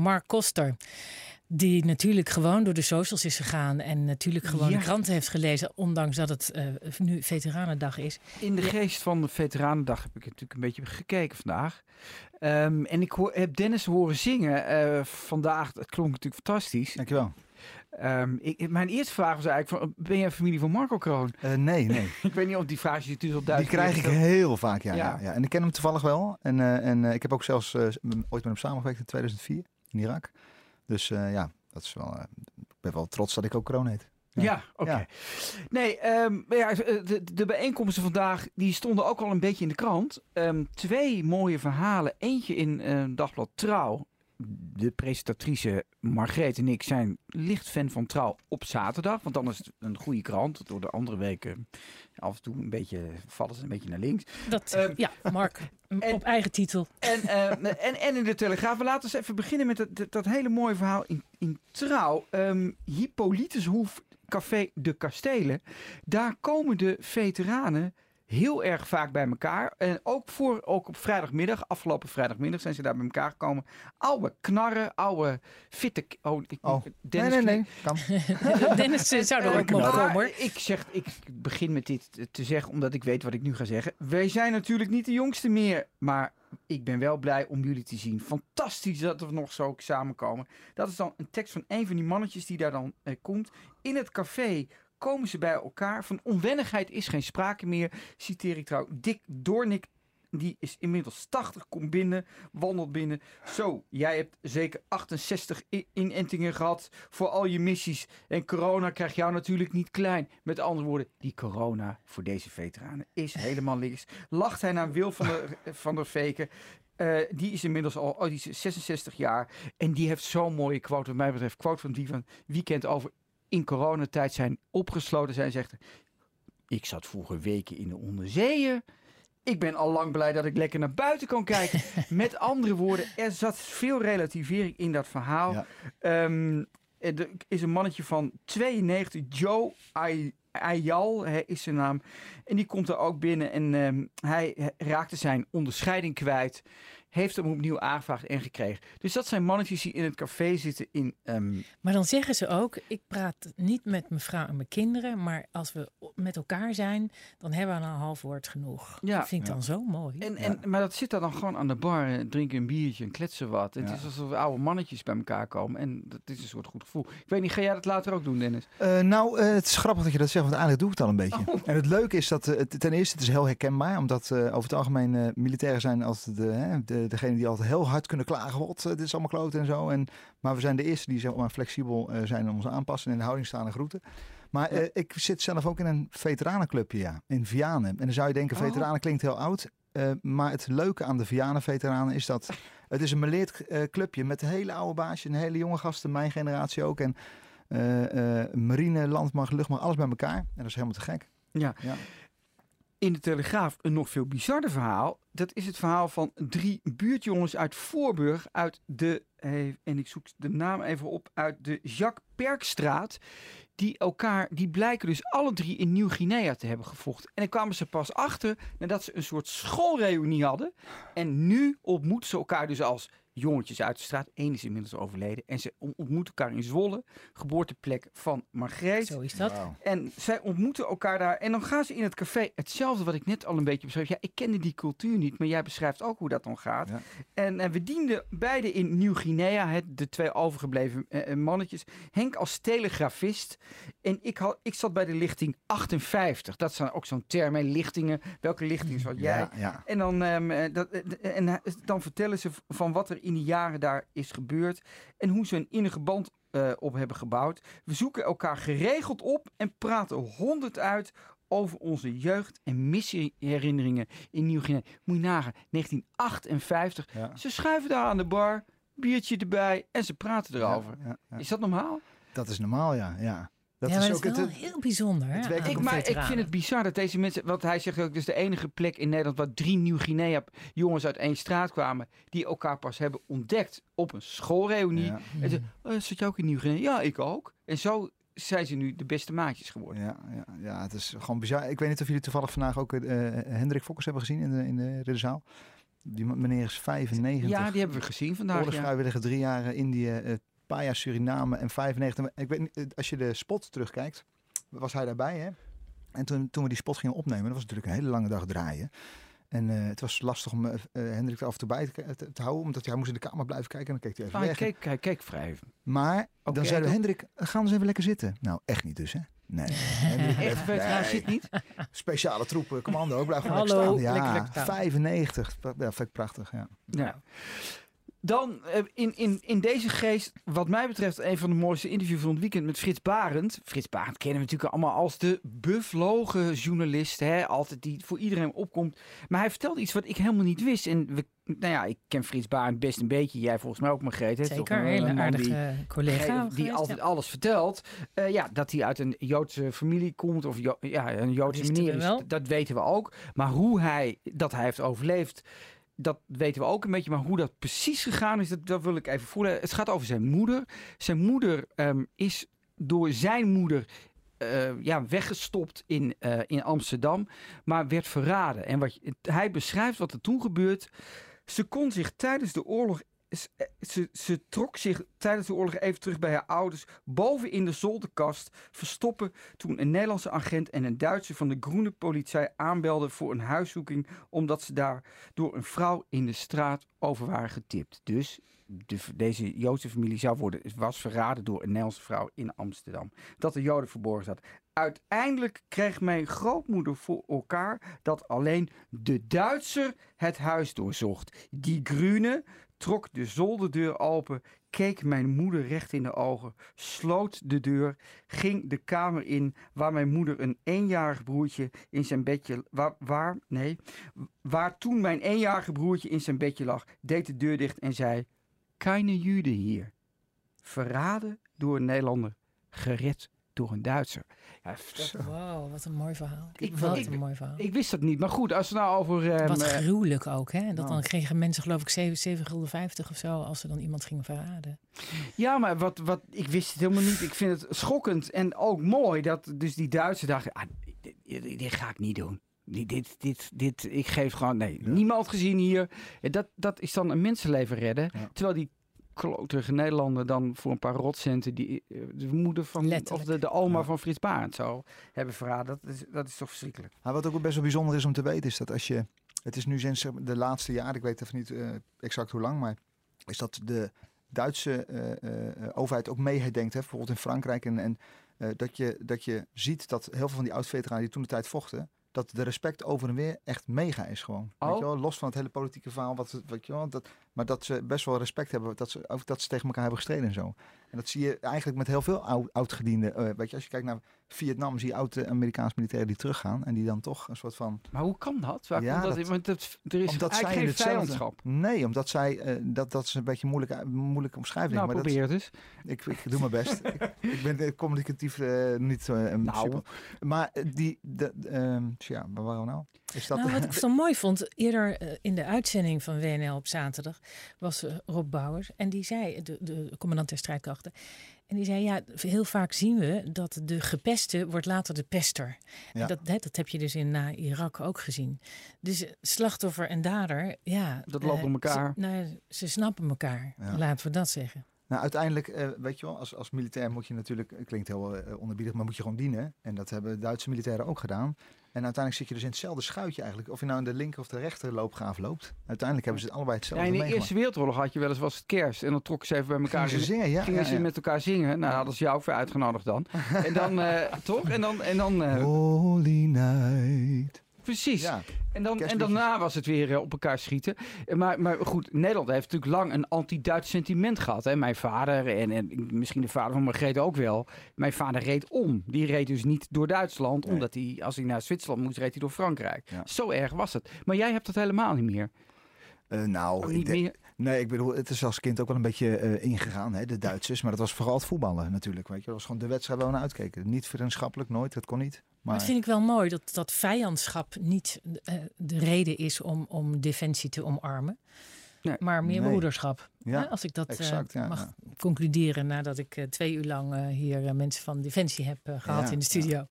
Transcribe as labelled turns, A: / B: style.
A: Mark Koster. Die natuurlijk gewoon door de socials is gegaan. En natuurlijk gewoon
B: Ja.
A: de kranten heeft gelezen. Ondanks dat het eh, nu Veteranendag is.
B: In de geest van de Veteranendag heb ik natuurlijk een beetje gekeken vandaag. Ehm, en ik hoor, heb Dennis horen zingen eh, vandaag. Het klonk natuurlijk fantastisch.
C: Dankjewel.
B: Ehm, ik, mijn eerste vraag was eigenlijk: van, ben jij familie van Marco Kroon?
C: Eh, nee, nee.
B: Ik weet niet of die vraag je natuurlijk al
C: Die krijg ik heel vaak, ja,
B: Ja.
C: ja. ja. En ik ken hem toevallig wel. En, eh, en eh, ik heb ook zelfs eh, ooit met hem samengewerkt in 2004 in Irak. Dus eh, ja, dat is wel, eh, ik ben wel trots dat ik ook kroon heet.
B: Ja, oké.
C: Ja.
B: Nee, ehm, ja, de, de bijeenkomsten vandaag die stonden ook al een beetje in de krant. Ehm, twee mooie verhalen. Eentje in eh, Dagblad Trouw. De presentatrice Margreet en ik zijn licht fan van Trouw op zaterdag. Want dan is het een goede krant. Door de andere weken af en toe een beetje vallen ze een beetje naar links.
A: Dat,
B: Ehm,
A: ja, Mark,
B: en-
A: op eigen titel.
B: En, eh, en, en in de Telegraaf. Maar laten we eens even beginnen met dat, dat, dat hele mooie verhaal in, in Trouw. Ehm Hippolytushoef Café de Kastelen. Daar komen de veteranen heel erg vaak bij elkaar. En ook, voor, ook op vrijdagmiddag, afgelopen vrijdagmiddag zijn ze daar bij elkaar gekomen. Oude knarren, oude fitte... Oh, ik,
C: Oh.
B: Dennis
C: nee, nee, nee. Kan.
A: Dennis zou er ook mogen komen hoor.
B: Ik, zeg, ik begin met dit te- te zeggen omdat ik weet wat ik nu ga zeggen. Wij zijn natuurlijk niet de jongste meer, maar ik ben wel blij om jullie te zien. Fantastisch dat we nog zo samenkomen. Dat is dan een tekst van een van die mannetjes die daar dan eh, komt. In het café komen ze bij elkaar. Van onwennigheid is geen sprake meer. Citeer ik trouw. Dick Doornik, die is inmiddels 80, komt binnen, wandelt binnen. Zo, jij hebt zeker 68 i- inentingen gehad voor al je missies. En corona krijgt jou natuurlijk niet klein. Met andere woorden, die corona voor deze veteranen is helemaal links. Lacht hij naar Wil van der, van Veken. Eh, die is inmiddels al oh, die is 66 jaar. En die heeft zo'n mooie quote, wat mij betreft, quote van die van weekend over in coronatijd zijn opgesloten zijn. Zegt, ik zat vroeger weken in de onderzeeën. Ik ben al lang blij dat ik lekker naar buiten kan kijken. Met andere woorden, er zat veel relativering in dat verhaal.
C: Ja.
B: Ehm, er is een mannetje van 92, Joe Ay- Ayal is zijn naam. En die komt er ook binnen en ehm, hij raakte zijn onderscheiding kwijt. Heeft hem opnieuw aangevraagd en gekregen. Dus dat zijn mannetjes die in het café zitten in... ehm,
A: Maar dan zeggen ze ook, ik praat niet met mijn vrouw en mijn kinderen, maar als we met elkaar zijn, dan hebben we een half woord genoeg.
B: Ja.
A: dat vind ik
C: Ja.
A: dan zo mooi.
B: En, en, Maar dat zit daar dan gewoon aan de bar, drinken een biertje en kletsen wat. Het is alsof oude mannetjes bij elkaar komen. En dat is een soort goed gevoel. Ik weet niet, ga jij dat later ook doen, Dennis?
C: Eh, nou, eh, het is grappig dat je dat zegt, want eigenlijk doe ik het al een beetje.
B: Oh.
C: En het leuke is dat, eh, het- ten eerste, het is heel herkenbaar, omdat eh, over het algemeen eh, militairen zijn als de, hè, de, degene die altijd heel hard kunnen klagen, wat, dit is allemaal kloten en zo. En, maar we zijn de eerste die zeg maar, flexibel eh, zijn om ons aanpassen en in de houding staan en groeten. Maar eh, ik zit zelf ook in een veteranenclubje, ja, in Vianen. En dan zou je denken,
B: Oh.
C: veteranen klinkt heel oud. eh, maar het leuke aan de Vianen-veteranen is dat het is een meleerd eh, clubje met hele oude baasjes en hele jonge gasten, mijn generatie ook. En eh, eh, marine, landmacht, luchtmacht, alles bij elkaar. En dat is helemaal te gek.
B: Ja.
C: Ja.
B: In de Telegraaf een nog veel bizarder verhaal. Dat is het verhaal van drie buurtjongens uit Voorburg. Uit de, eh, en ik zoek de naam even op, uit de Jacques Perkstraat. Die elkaar, die blijken dus alle drie in Nieuw-Guinea te hebben gevochten. En daar kwamen ze pas achter nadat ze een soort schoolreunie hadden. En nu ontmoeten ze elkaar dus als jongetjes uit de straat. Eén is inmiddels overleden. En ze ontmoeten elkaar in Zwolle, geboorteplek van Margreet.
A: Zo is dat.
B: En zij ontmoeten elkaar daar. En dan gaan ze in het café. Hetzelfde wat ik net al een beetje beschreef. Ja, ik kende die cultuur niet. Maar jij beschrijft ook hoe dat dan gaat.
C: Ja.
B: En, eh, we dienden beide in Nieuw-Guinea. het- De twee overgebleven eh, eh, mannetjes. Henk als telegrafist. En ik, had, ik zat bij de lichting 58. Dat is ook zo'n term. hè, Lichtingen. Welke lichting zat jij?
C: Ja, ja.
B: En dan, ehm, eh, dat, en dan vertellen ze van wat er in die jaren daar is gebeurd. En hoe ze een innige band eh, op hebben gebouwd. We zoeken elkaar geregeld op en praten honderd uit over onze jeugd en missieherinneringen in Nieuw-Guinea. Moet je nagaan, 1958.
C: Ja.
B: Ze schuiven daar aan de bar, biertje erbij en ze praten erover.
C: Ja, ja.
B: Is dat normaal?
C: Dat is normaal, ja. ja. Dat
A: ja, maar
C: is
A: dat is wel
C: het,
A: heel bijzonder.
C: het
B: Ik, maar ik vind het bizar dat deze mensen, want hij zegt ook, dit is de enige plek in Nederland waar drie Nieuw-Guinea jongens uit één straat kwamen, die elkaar pas hebben ontdekt op een schoolreunie.
C: ja,
B: En ze, oh, zit je ook in Nieuw-Guinea? Ja, ik ook. En zo zijn ze nu de beste maatjes geworden.
C: ja, ja, ja, het is gewoon bizar. Ik weet niet of jullie toevallig vandaag ook eh, Hendrik Fokkers hebben gezien in de, in de ridderzaal. Die meneer is 95.
B: Ja, die hebben we gezien vandaag. Ja.
C: Oorlogsvrijwilliger, drie jaar eh, Indië, eh, paar jaar Suriname en 95. Ik weet niet, als je de spot terugkijkt, was hij daarbij, hè? En toen, toen we die spot gingen opnemen, dat was natuurlijk een hele lange dag draaien. En eh, het was lastig om eh, eh, Hendrik er af en toe bij te, te- te houden, omdat hij moest in de kamer blijven kijken en dan keek hij even
B: Maar hij
C: weg.
B: keek, hij keek vrij.
C: Maar dan zeiden we, Hendrik, ga eens even lekker zitten. Nou, echt niet dus, hè? Nee.
B: Echt,
C: nee.
B: zit niet?
C: Speciale troepen, commando, ook blijf gewoon
A: Hallo,
C: lekker staan.
A: lekker
C: Ja,
A: lekker staan.
C: 95. Ja, vind ik prachtig, ja.
B: Ja. Dan eh, in, in, in deze geest, wat mij betreft, een van de mooiste interviews van het weekend met Frits Barend. Frits Barend kennen we natuurlijk allemaal als de bevlogen journalist. Hè? Altijd die voor iedereen opkomt. Maar hij vertelde iets wat ik helemaal niet wist. En we, nou ja, ik ken Frits Barend best een beetje. Jij volgens mij ook, Margreet. hè?
A: Zeker, een hele
B: die-
A: aardige collega.
B: die altijd
A: ja.
B: alles vertelt. Eh, ja, dat hij uit een Joodse familie komt. Of Jo- ja, een Joodse
A: we
B: is. Dat weten we ook. Maar hoe hij, dat hij heeft overleefd. Dat weten we ook een beetje. Maar hoe dat precies gegaan is, dat, dat wil ik even voelen. Het gaat over zijn moeder. Zijn moeder ehm, is door zijn moeder eh, ja, weggestopt in, eh, in Amsterdam. Maar werd verraden. En wat, hij beschrijft wat er toen gebeurt. Ze kon zich tijdens de oorlog. Ze, ze, trok zich tijdens de oorlog even terug bij haar ouders. Boven in de zolderkast verstoppen. Toen een Nederlandse agent en een Duitser van de Groene Politie aanbelden voor een huiszoeking. Omdat ze daar door een vrouw in de straat over waren getipt. Dus de, deze Joodse familie zou worden, was verraden door een Nederlandse vrouw in Amsterdam. Dat de Joden verborgen zat. Uiteindelijk kreeg mijn grootmoeder voor elkaar dat alleen de Duitser het huis doorzocht. Die Grune trok de zolderdeur open, keek mijn moeder recht in de ogen, sloot de deur, ging de kamer in waar mijn moeder een eenjarig broertje in zijn bedje, waar, waar, nee, waar toen mijn eenjarige broertje in zijn bedje lag, deed de deur dicht en zei, keine Jude hier. Verraden door een Nederlander, gered door een Duitser. Ja.
A: Wow, wat een mooi verhaal.
B: Ik-
A: wat
B: ik-
A: een mooi verhaal.
B: ik wist dat niet, maar goed, als we nou over... ehm,
A: wat
B: eh,
A: gruwelijk ook, hè? Dat
C: nou.
A: dan kregen mensen geloof ik 7 7 gulden 50 of zo als ze dan iemand gingen verraden.
B: Ja, maar wat, wat, ik wist het helemaal niet. Ik vind het schokkend en ook mooi dat dus die Duitsers dachten, ah, dit, dit- ga ik niet doen. Dit, dit, dit, dit, ik geef gewoon, nee,
C: Ja.
B: niemand gezien hier. En Dat, dat is dan een mensenleven redden.
C: Ja.
B: Terwijl die kloterige Nederlander dan voor een paar rotcenten die eh, de moeder van, of de, de oma
C: Ja.
B: van Frits Barend zo hebben verraden. Dat is, dat is toch verschrikkelijk.
C: Maar wat ook best wel bijzonder is om te weten, is dat als je. Het is nu sinds de laatste jaren, ik weet even niet eh, exact hoe lang, maar is dat de Duitse eh, overheid ook mee denkt, hè, bijvoorbeeld in Frankrijk. En, en eh, dat, je, dat je ziet dat heel veel van die oud-veteranen die toen de tijd vochten, dat de respect over en weer echt mega is gewoon. Weet
B: Oh.
C: je wel? Los van het hele politieke verhaal, wat, weet je wel, dat, maar dat ze best wel respect hebben, dat ze, ook dat ze tegen elkaar hebben gestreden en zo. En dat zie je eigenlijk met heel veel oud, oud-gedienden. eh, weet je, als je kijkt naar Vietnam, zie je oude Amerikaanse militairen die teruggaan en die dan toch een soort van
B: Maar hoe kan dat? Waar
C: Ja,
B: komt dat,
C: dat-
B: er is
C: omdat zij
B: eigenlijk geen
C: hetzelfde-
B: vijandschap.
C: Nee, omdat zij, eh, dat, dat is een beetje moeilijk, moeilijk omschrijving.
B: Nou,
C: maar dat,
B: probeer het eens.
C: ik, ik doe mijn best. ik, ik ben eh, communicatief eh, niet
B: Nou.
C: super. Maar die, de, ehm, tja, waar waren we nou? Is dat,
A: Nou, wat ik zo mooi vond, eerder in de uitzending van WNL op zaterdag was Rob Bouwers. En die zei, de, de commandant der strijdkrachten. En die zei, ja, heel vaak zien we dat de gepeste wordt later de pester.
C: Ja.
A: En dat, hè, dat heb je dus in na Irak ook gezien. Dus eh, slachtoffer en dader, ja.
B: Dat loopt
A: eh,
B: elkaar.
A: Ze, nou, ze snappen elkaar,
C: Ja.
A: laten we dat zeggen.
C: Nou, uiteindelijk, eh, weet je wel, als, als militair moet je natuurlijk, het klinkt heel eh, onderbiedig, maar moet je gewoon dienen. En dat hebben Duitse militairen ook gedaan. En uiteindelijk zit je dus in hetzelfde schuitje eigenlijk. Of je nou in de linker of de rechter loopgraaf loopt. Uiteindelijk hebben ze het allebei
B: Ja,
C: hetzelfde
B: in de
C: meegemaakt.
B: Eerste Wereldoorlog had je wel eens was het kerst. En dan trokken ze even bij elkaar.
C: Gingen ze zingen, ja.
B: gingen
C: ja,
B: ze
C: ja.
B: met elkaar zingen. Nou, hadden ze jou weer uitgenodigd dan. en dan, eh, toch? En dan, en dan eh,
C: Holy night.
B: Precies.
C: Ja,
B: En, dan, en daarna was het weer eh, op elkaar schieten. Eh, Maar, maar goed, Nederland heeft natuurlijk lang een anti-Duits sentiment gehad. Hè? Mijn vader en, en misschien de vader van Margreet ook wel. Mijn vader reed om. Die reed dus niet door Duitsland.
C: Nee.
B: Omdat hij, als hij naar Zwitserland moest, reed hij door Frankrijk.
C: Ja.
B: Zo erg was het. Maar jij hebt dat helemaal niet meer.
C: Eh, nou, ik denk-. Nee, ik bedoel, het is als kind ook wel een beetje eh, ingegaan, hè, de Duitsers. Maar dat was vooral het voetballen natuurlijk, weet je. Dat was gewoon de wedstrijd waar we naar uitkeken. Niet vriendschappelijk, nooit, dat kon niet.
A: Maar dat vind ik wel mooi, dat, dat vijandschap niet eh, de reden is om, om defensie te omarmen.
B: Nee.
A: Maar meer
C: Nee.
A: broederschap.
C: ja,
A: Hè, Als ik dat eh,
C: exact,
A: mag
C: ja.
A: concluderen nadat ik twee uur lang hier mensen van Defensie heb eh, gehad
C: Ja,
A: in de studio.